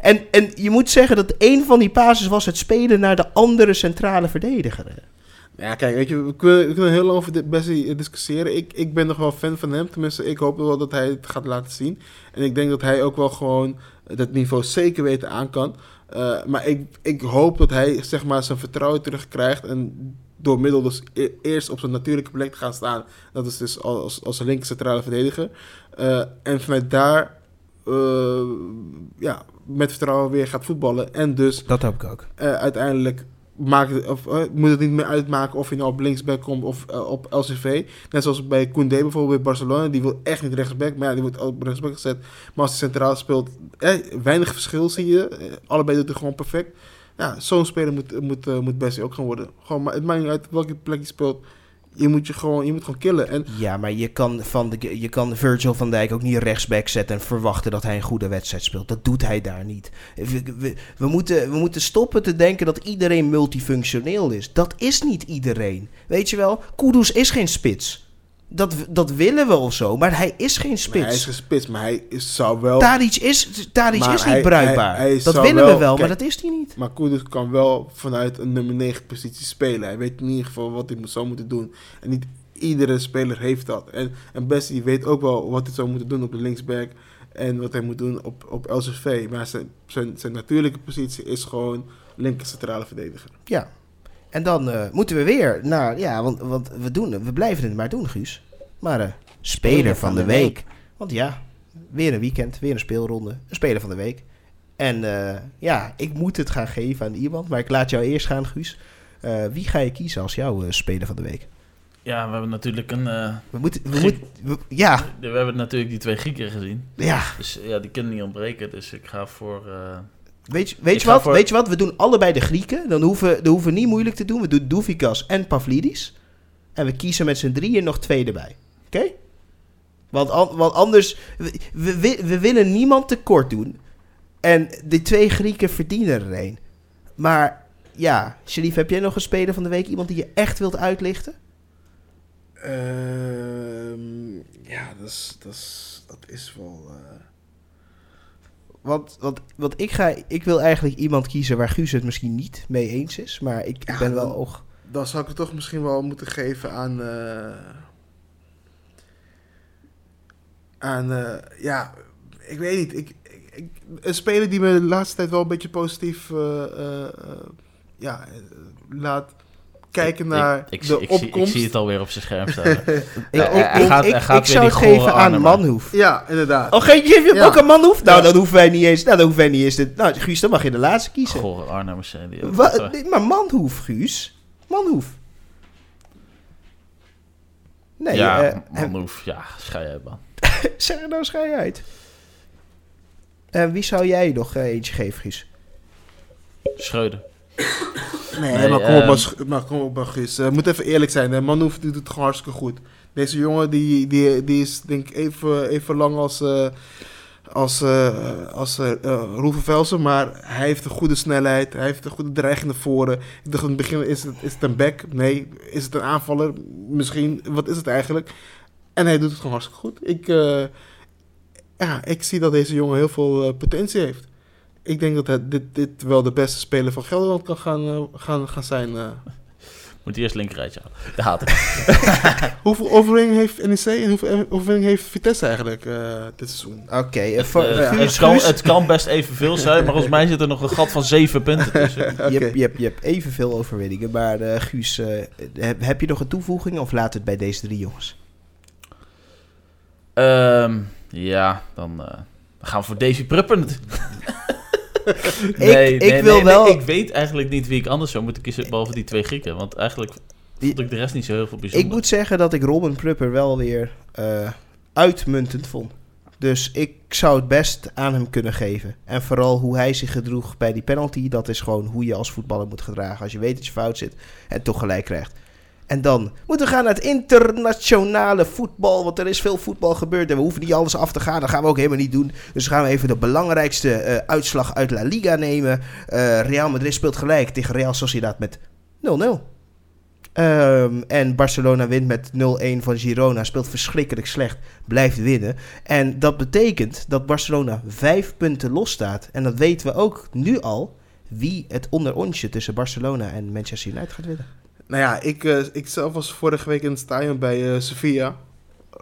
En, en je moet zeggen dat één van die passes was het spelen naar de andere centrale verdediger. Ja, kijk, weet je, we kunnen, we kunnen heel over dit Bessie discussiëren. Ik, ik ben nog wel fan van hem. Tenminste, ik hoop wel dat hij het gaat laten zien. En ik denk dat hij ook wel gewoon dat niveau zeker weten aan kan. Eh, maar ik, ik hoop dat hij zeg maar zijn vertrouwen terugkrijgt. En door middel dus e- eerst op zijn natuurlijke plek te gaan staan. Dat is dus als, als een linker centrale verdediger. Eh, en vanuit daar eh, ja, met vertrouwen weer gaat voetballen. En dus Dat hoop ik ook. eh, uiteindelijk maakt of, eh, moet het niet meer uitmaken of je nou op linksback komt of op LCV. Net zoals bij Koundé bijvoorbeeld bij Barcelona. Die wil echt niet rechtsback, maar ja, die wordt op rechtsback gezet. Maar als hij centraal speelt, eh, weinig verschil zie je. Allebei doet het gewoon perfect. Ja, zo'n speler moet, moet, moet Bessie ook gaan worden. Gewoon, maar het maakt niet uit welke plek je speelt. Je moet, je gewoon, je moet gewoon killen. En Ja, maar je kan, van de, je kan Virgil van Dijk ook niet rechtsback zetten en verwachten dat hij een goede wedstrijd speelt. Dat doet hij daar niet. We, we, moeten, we moeten stoppen te denken dat iedereen multifunctioneel is. Dat is niet iedereen. Weet je wel, Kudus is geen spits. Dat, dat willen we of zo, maar hij is geen maar hij is spits. gespitst, maar hij is, zou wel... Tadic is, Tadic is hij- niet bruikbaar. hij- hij dat willen wel- we wel, maar dat is hij niet. Maar Kudus kan wel vanuit een nummer 9 positie spelen. Hij weet in ieder geval wat hij moet, zou moeten doen. En niet iedere speler heeft dat. En, en Bessie weet ook wel wat hij zou moeten doen op de linksback. En wat hij moet doen op, op LCV. Maar zijn, zijn, zijn natuurlijke positie is gewoon linker centrale verdediger. Ja. En dan eh, moeten we weer naar... Ja, want, want we, doen, we blijven het maar doen, Guus. Maar eh speler van de week. Want ja, weer een weekend, weer een speelronde. Een speler van de week. En eh, ja, ik moet het gaan geven aan iemand. Maar ik laat jou eerst gaan, Guus. Eh, wie ga je kiezen als jouw eh, speler van de week? Ja, we hebben natuurlijk een... eh, We moeten... We Griek. moeten we- ja, we hebben natuurlijk die twee Grieken gezien. ja. Dus ja, die kunnen niet ontbreken. Dus ik ga voor... Weet je, weet, je wat? voor- weet je wat? We doen allebei de Grieken. Dan hoeven, dan hoeven we niet moeilijk te doen. We doen Doufikas en Pavlidis. En we kiezen met z'n drieën nog twee erbij. Oké? Want, an- want anders, we, we, we willen niemand tekort doen. En de twee Grieken verdienen er een. Maar ja, Sharif, heb jij nog een speler van de week? Iemand die je echt wilt uitlichten? Ehm, ja, dat is, dat is, dat is wel... eh, Want, want, want ik, ga, ik wil eigenlijk iemand kiezen waar Guus het misschien niet mee eens is. Maar ik, ik Ja, ben wel dan- ook... Dan zou ik het toch misschien wel moeten geven aan. eh, aan. eh, ja, ik weet niet. Ik, ik, ik- een speler die me de laatste tijd wel een beetje positief. eh, ja, laat kijken naar ik, ik, de zie- ik, zie, ik opkomst. zie het alweer op zijn scherm staan. [LAUGHS] Ik, Ja, ik, hij ik- gaat- ik- hij gaat ik weer zou die het geven aan aan. Manhoef. Ja, inderdaad. Oh, geef je Ja. ook een Manhoef? Nou, Ja. dan hoeven wij niet eens... Nou, dan hoeven wij niet eens... te- nou, Guus, dan mag je de laatste kiezen. Gore Arnhemmers zijn die ook. Wa- nee, maar Manhoef, Guus. Manhoef. Nee, ja, eh, Manhoef. Ja, schei uit, man. [LAUGHS] zeg er nou schij uit. En wie zou jij nog eh, eentje geven, Guus? Schreuder. Nee, Nee, maar kom op, ehm, maar, maar kom op, maar Guus. Eh, moet even eerlijk zijn. Manhoef die doet het gewoon hartstikke goed. Deze jongen die, die, die is denk ik even, even lang als, eh als, eh als Velsen. Maar hij heeft een goede snelheid. Hij heeft een goede dreiging naar voren. Ik dacht in het begin, is het, is het een back? Nee. Is het een aanvaller? Misschien. Wat is het eigenlijk? En hij doet het gewoon hartstikke goed. Ik, ja, ik zie dat deze jongen heel veel potentie heeft. Ik denk dat het, dit, dit wel de beste speler van Gelderland kan gaan, eh, gaan, gaan zijn. eh. [LAUGHS] Moet eerst linkerrijtje halen. Ja, haat ik. Hoeveel overwinning heeft NEC en hoeveel overwinning heeft Vitesse eigenlijk eh, dit seizoen? Oké, Het, kan, het kan best evenveel zijn, maar volgens mij zit er nog een gat van zeven punten tussen. [LAUGHS] Je, hebt, je, hebt, je hebt evenveel overwinningen. Maar eh, Guus, eh, heb, heb je nog een toevoeging of laat het bij deze drie jongens? Ehm, ja, dan eh, dan gaan we voor Davy Pruppen. [LAUGHS] [LAUGHS] Ik- ik wil wel- ik weet eigenlijk niet wie ik anders zou moeten kiezen, behalve die twee Grieken. Want eigenlijk vond ik de rest niet zo heel veel bijzonder. Ik moet zeggen dat ik Robin Prupper wel weer eh, uitmuntend vond. Dus ik zou het best aan hem kunnen geven. En vooral hoe hij zich gedroeg bij die penalty. Dat is gewoon hoe je als voetballer moet gedragen. Als je weet dat je fout zit en toch gelijk krijgt. En dan moeten we gaan naar het internationale voetbal. Want er is veel voetbal gebeurd. En we hoeven niet alles af te gaan. Dat gaan we ook helemaal niet doen. Dus gaan we even de belangrijkste eh, uitslag uit La Liga nemen. Eh, Real Madrid speelt gelijk tegen Real Sociedad met 0-0. Ehm, en Barcelona wint met 0-1 van Girona. Speelt verschrikkelijk slecht. Blijft winnen. En dat betekent dat Barcelona vijf punten los staat. En dat weten we ook nu al. Wie het onderontje tussen Barcelona en Manchester United gaat winnen. Nou ja, ik, eh, ik zelf was vorige week in het stadion bij eh, Sevilla.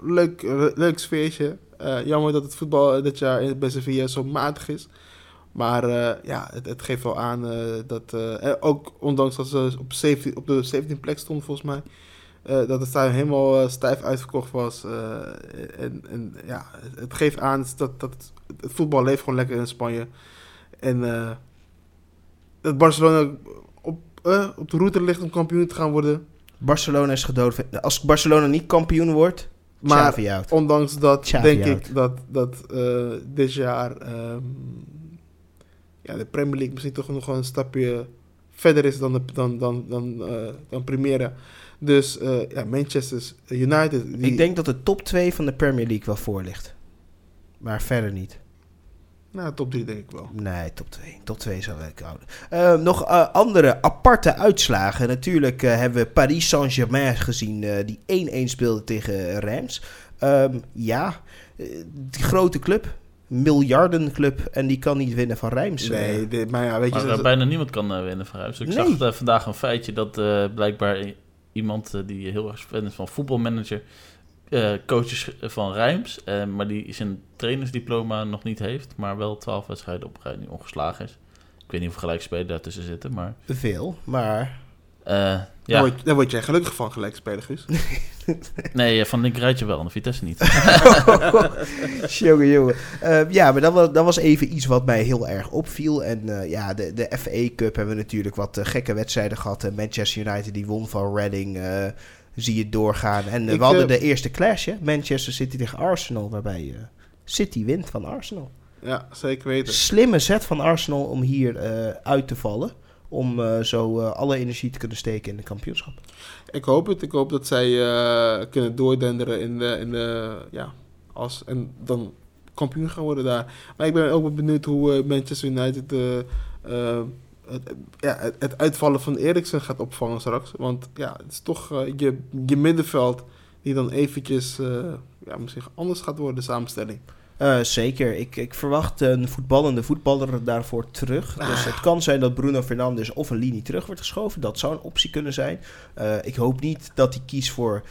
Leuk, eh, leuk sfeertje. Jammer dat het voetbal dit jaar bij Sevilla zo matig is. Maar ja, het, het geeft wel aan dat... ook ondanks dat ze op, 17, op de 17 plek stonden volgens mij... dat het stadion helemaal stijf uitverkocht was. en, en ja, het, het geeft aan dat, dat het voetbal leeft gewoon lekker in Spanje. En dat Barcelona op, eh, op de route ligt om kampioen te gaan worden. Barcelona is gedood. Als Barcelona niet kampioen wordt, Maar ondanks dat Xavi denk out. ik dat, dat eh, dit jaar ehm, ja, de Premier League misschien toch nog wel een stapje verder is dan, de, dan, dan, dan, eh, dan Primera. Dus ja, Manchester United. Die, Ik denk dat de top 2 van de Premier League wel voor ligt. Maar verder niet. Nou, top 3 denk ik wel. Nee, top 2. Top 2 zou ik houden. Eh, nog eh, andere aparte uitslagen. Natuurlijk eh, hebben we Paris Saint-Germain gezien. eh, die 1-1 speelde tegen Reims. Ehm, ja, die grote club. Miljardenclub. En die kan niet winnen van Reims. Nee, dit- maar ja, weet je... Maar eh, bijna niemand kan winnen van Reims. Ik Nee. zag vandaag een feitje dat eh, blijkbaar iemand die heel erg fan is van voetbalmanager... eh coaches van Reims, eh, maar die zijn trainersdiploma nog niet heeft... maar wel twaalf wedstrijden op rij nu ongeslagen is. Ik weet niet hoeveel gelijkspelen daartussen zitten, maar... Veel, maar... eh, daar, ja, word, daar word jij gelukkig van gelijk spelen, Guus. [LAUGHS] nee, van linkerrijtje wel, en de Vitesse niet. [LAUGHS] jongen, jongen. Ja, maar dat was, dat was even iets wat mij heel erg opviel. En ja, de, de FA Cup hebben we natuurlijk wat gekke wedstrijden gehad. Eh, Manchester United die won van Reading. Zie je doorgaan. En eh, Ik, we hadden eh, de eerste clash, hè? Manchester City tegen Arsenal. Waarbij eh, City wint van Arsenal. Ja, zeker weten. Slimme zet van Arsenal om hier uit te vallen. Om zo alle energie te kunnen steken in de kampioenschap. Ik hoop het. Ik hoop dat zij kunnen doordenderen in de, in de, ja, als, en dan kampioen gaan worden daar. Maar ik ben ook wel benieuwd hoe Manchester United het, ja, het, uitvallen van Eriksen gaat opvangen straks. Want ja, het is toch eh, je, je middenveld die dan eventjes eh, ja, misschien anders gaat worden, de samenstelling. Eh, zeker. Ik, ik verwacht een voetballende voetballer daarvoor terug. Dus het kan zijn dat Bruno Fernandes of een linie terug wordt geschoven. Dat zou een optie kunnen zijn. Ik hoop niet dat hij kiest voor...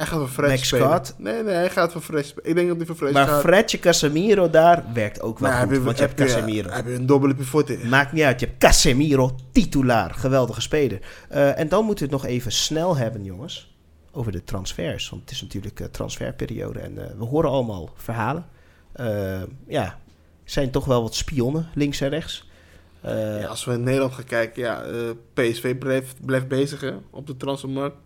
Hij gaat voor Fred Max spelen. Scott. Nee, nee, hij gaat voor Fred spelen. Ik denk dat hij voor Fred Maar gaat. Fredje Casemiro daar werkt ook wel Maar goed. heb want je hebt heb Casemiro. Heb je een dubbele pivot in. Maakt niet uit. Je hebt Casemiro, titulaar. Geweldige speler. Eh, en dan moeten we het nog even snel hebben, jongens. Over de transfers. Want het is natuurlijk eh, transferperiode. En eh, we horen allemaal verhalen. Ja, zijn toch wel wat spionnen, links en rechts. Ja, als we in Nederland gaan kijken, ja, PSV blijft, blijft bezig hè, op de transfermarkt.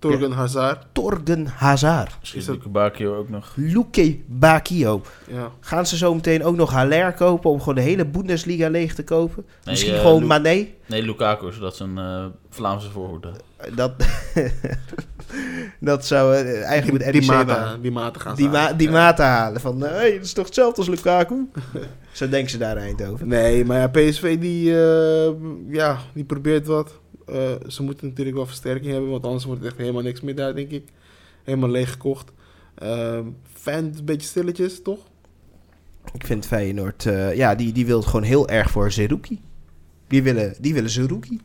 Torgen Hazard. Torgen Hazard. Misschien Is dat- Luke Bakio ook nog. Luke Bakio. Ja. Gaan ze zo meteen ook nog Haller kopen om gewoon de hele Bundesliga leeg te kopen? Misschien eh, gewoon Lu- Mané? Nee, Lukaku, zodat ze een eh, Vlaamse voorhoede. Dat, [LAUGHS] dat zou eh, eigenlijk met die, NEC mate, maken. die mate gaan die, ma die Ja. maten halen. Van, hé, hey, dat is toch hetzelfde als Lukaku? [LAUGHS] Zo denken ze daar in Eindhoven. Nee, maar ja, PSV die, eh, ja, die probeert wat. Eh, ze moeten natuurlijk wel versterking hebben, want anders wordt het echt helemaal niks meer daar, denk ik. Helemaal leeg gekocht. Ehm fan een beetje stilletjes, toch? Ik vind Feyenoord, eh, ja, die, die wil gewoon heel erg voor Zerouki. Die willen, die willen Zerouki.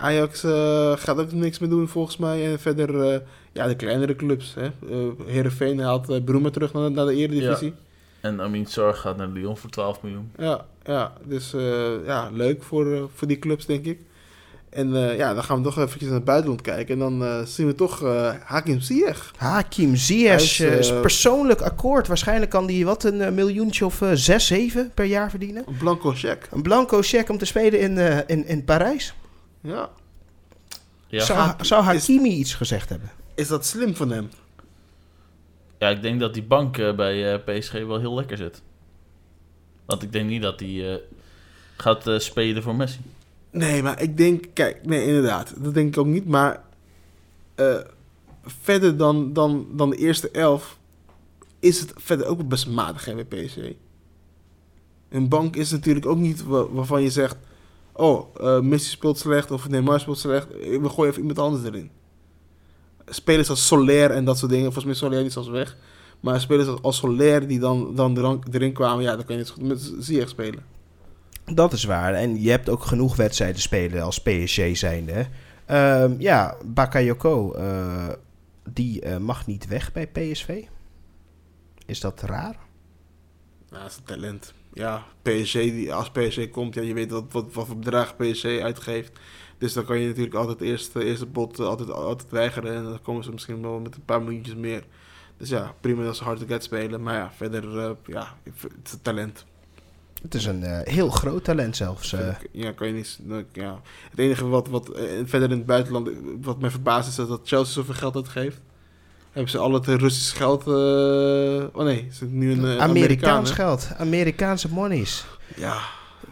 Ajax eh, gaat ook niks meer doen volgens mij. En verder, eh, ja, de kleinere clubs. Hè. Eh Heerenveen haalt uh, Broemen terug naar, naar de Eredivisie. En Amin Zorg gaat naar Lyon voor 12 miljoen. Ja, ja, dus eh, ja, leuk voor, voor die clubs, denk ik. En eh, ja, dan gaan we toch eventjes naar het buitenland kijken. En dan eh, zien we toch eh Hakim Ziyech. Hakim Ziyech, Hij is, is persoonlijk akkoord. Waarschijnlijk kan die wat een miljoentje of zes, zeven per jaar verdienen. Een blanco check. Een blanco cheque om te spelen in, eh, in, in Parijs. Ja. Ja. zou, zou Is- Hakimi iets gezegd hebben? Is dat slim van hem? ja, ik denk dat die bank bij eh, PSG wel heel lekker zit. Want ik denk niet dat hij eh, gaat eh, spelen voor Messi. Nee, maar ik denk, kijk, nee, inderdaad. Dat denk ik ook niet. Maar eh, verder dan, dan, dan de eerste elf is het verder ook best matig hè, PSG. Een bank is natuurlijk ook niet wa- waarvan je zegt... Oh, eh, Messi speelt slecht of Neymar speelt slecht. eh, We gooien even iemand anders erin. Spelers als Soler en dat soort dingen. Volgens mij is Soler niet zelfs weg. Maar spelers als- als Soler die dan, dan erin kwamen... Ja, dan kan je zo goed met Ziyech spelen. Dat is waar. En je hebt ook genoeg wedstrijden spelen als PSG zijnde. Ehm, ja, Bakayoko, eh, die eh, mag niet weg bij PSV. Is dat raar? Ja, dat is een talent. Ja, PSG, als PSG komt, ja, je weet wat, wat, wat voor bedrag PSG uitgeeft. Dus dan kan je natuurlijk altijd eerst de eerste bot altijd, altijd weigeren. En dan komen ze misschien wel met een paar miljoentjes meer. Dus ja, prima dat ze hard to spelen. Maar ja, verder, eh, ja, het is talent. Het is een eh, heel groot talent zelfs. eh. ja, kan je niet... Ja. Het enige wat, wat eh, verder in het buitenland, wat mij verbaast is dat Chelsea zoveel geld uitgeeft. Hebben ze al het Russisch geld... oh nee, is het nu een Amerikaan, Amerikaans geld. Amerikaanse monies. Ja,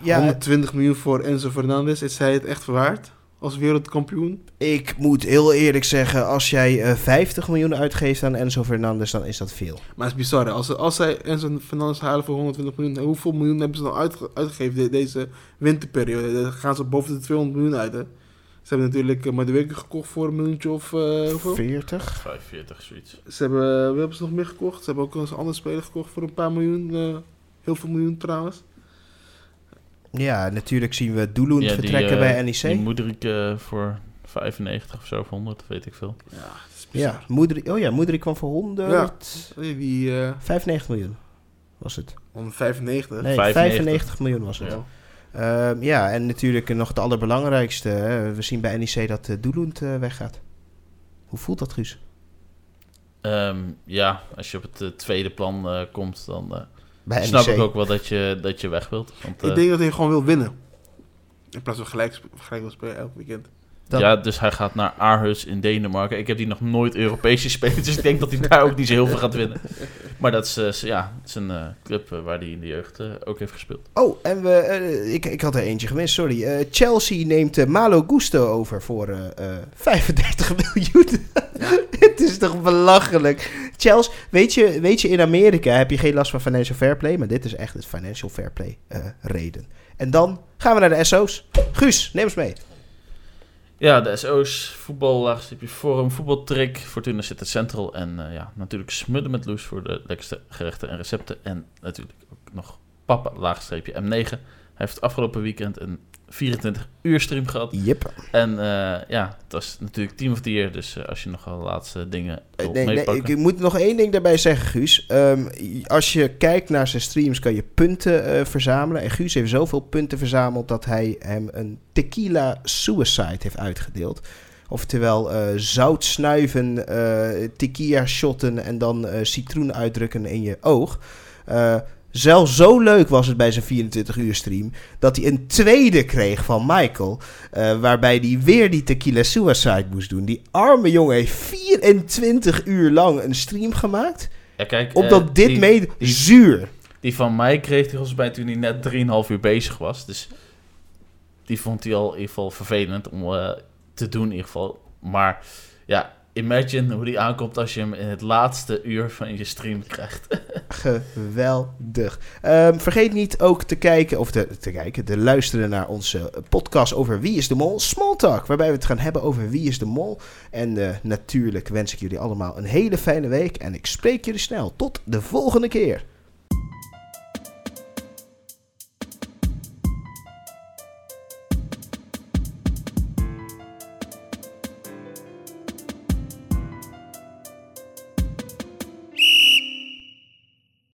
Ja, 120 miljoen voor Enzo Fernandez. Is hij het echt waard als wereldkampioen? ik moet heel eerlijk zeggen, als jij eh, 50 miljoen uitgeeft aan Enzo Fernandes, dan is dat veel. Maar het is bizar. hè. Als, ze- als zij Enzo Fernandez halen voor 120 miljoen, hoeveel miljoen hebben ze dan uitge- uitgegeven de- deze winterperiode? Dan gaan ze boven de 200 miljoen uit. Hè? Ze hebben natuurlijk uh, Madueke gekocht voor een miljoentje of eh, hoeveel? 40? 45, zoiets. Ze hebben, we hebben ze nog meer gekocht. Ze hebben ook eens een andere speler gekocht voor een paar miljoen. eh, heel veel miljoen trouwens. Ja, natuurlijk zien we Doelund Ja, die, vertrekken eh, bij NEC. Die Moederik eh, voor 95 of zo, of 100, weet ik veel. Ja, dat is bizar. Ja, Moedrik, oh ja, Moedrik kwam voor 100... Nee, Die eh 95 miljoen was het. 195. Nee, 95. 95 miljoen was het. Ja. Ehm, ja, en natuurlijk nog het allerbelangrijkste. Hè. We zien bij NEC dat uh, Doelund eh, weggaat. Hoe voelt dat, Guus? Ehm, ja, als je op het eh, tweede plan eh, komt, dan eh, Bij snap NEC. ik ook wel dat je, dat je weg wilt. Want, eh, Ik denk dat hij gewoon wil winnen. In plaats van gelijk, gelijk wil spelen elk weekend. Dat- Ja, dus hij gaat naar Aarhus in Denemarken. Ik heb die nog nooit Europees gespeeld, dus ik denk dat hij daar ook niet zo heel veel gaat winnen. Maar dat is, eh, ja, het is een eh, club eh, waar hij in de jeugd ook heeft gespeeld. Oh, en we, ik, ik had er eentje gemist, sorry. Eh, Chelsea neemt Malo Gusto over voor eh, eh, 35 [LAUGHS] miljoen. [LAUGHS] Het is toch belachelijk. Chels, weet je, weet je, in Amerika heb je geen last van financial fair play, maar dit is echt het financial fair play eh, reden. En dan gaan we naar de SO's. Guus, neem ons mee. Ja, de SO's, voetbal, forum, voetbaltrick, Fortuna zit het Central. En eh, ja, natuurlijk smudden met Loes voor de lekkerste gerechten en recepten. En natuurlijk ook nog Papa, laagstreepje M9. Hij heeft afgelopen weekend een 24 uur stream gehad. Yep. En eh, ja, het was natuurlijk Team of the Year. Dus eh, als je nog wel laatste dingen Eh, Nee, nee, meepakken. ik moet nog één ding daarbij zeggen, Guus. Ehm, als je kijkt naar zijn streams, kan je punten verzamelen. En Guus heeft zoveel punten verzameld dat hij hem een tequila suicide heeft uitgedeeld. Oftewel zout snuiven, tequila shotten en dan citroen uitdrukken in je oog. Zelfs zo leuk was het bij zijn 24 uur stream dat hij een tweede kreeg van Michael. eh, waarbij hij weer die tequila suicide moest doen. Die arme jongen heeft 24 uur lang een stream gemaakt. Ja, kijk, Opdat eh, dit die, mee die- zuur. die van mij kreeg hij volgens mij toen hij net 3,5 uur bezig was. Dus die vond hij al in ieder geval vervelend om eh, te doen in ieder geval. Maar ja, imagine hoe die aankomt als je hem in het laatste uur van je stream krijgt. [LAUGHS] Geweldig. Ehm, vergeet niet ook te kijken, of te, kijken, te luisteren naar onze podcast over Wie is de Mol? Small Talk, waarbij we het gaan hebben over Wie is de Mol. En eh, natuurlijk wens ik jullie allemaal een hele fijne week en ik spreek jullie snel. Tot de volgende keer.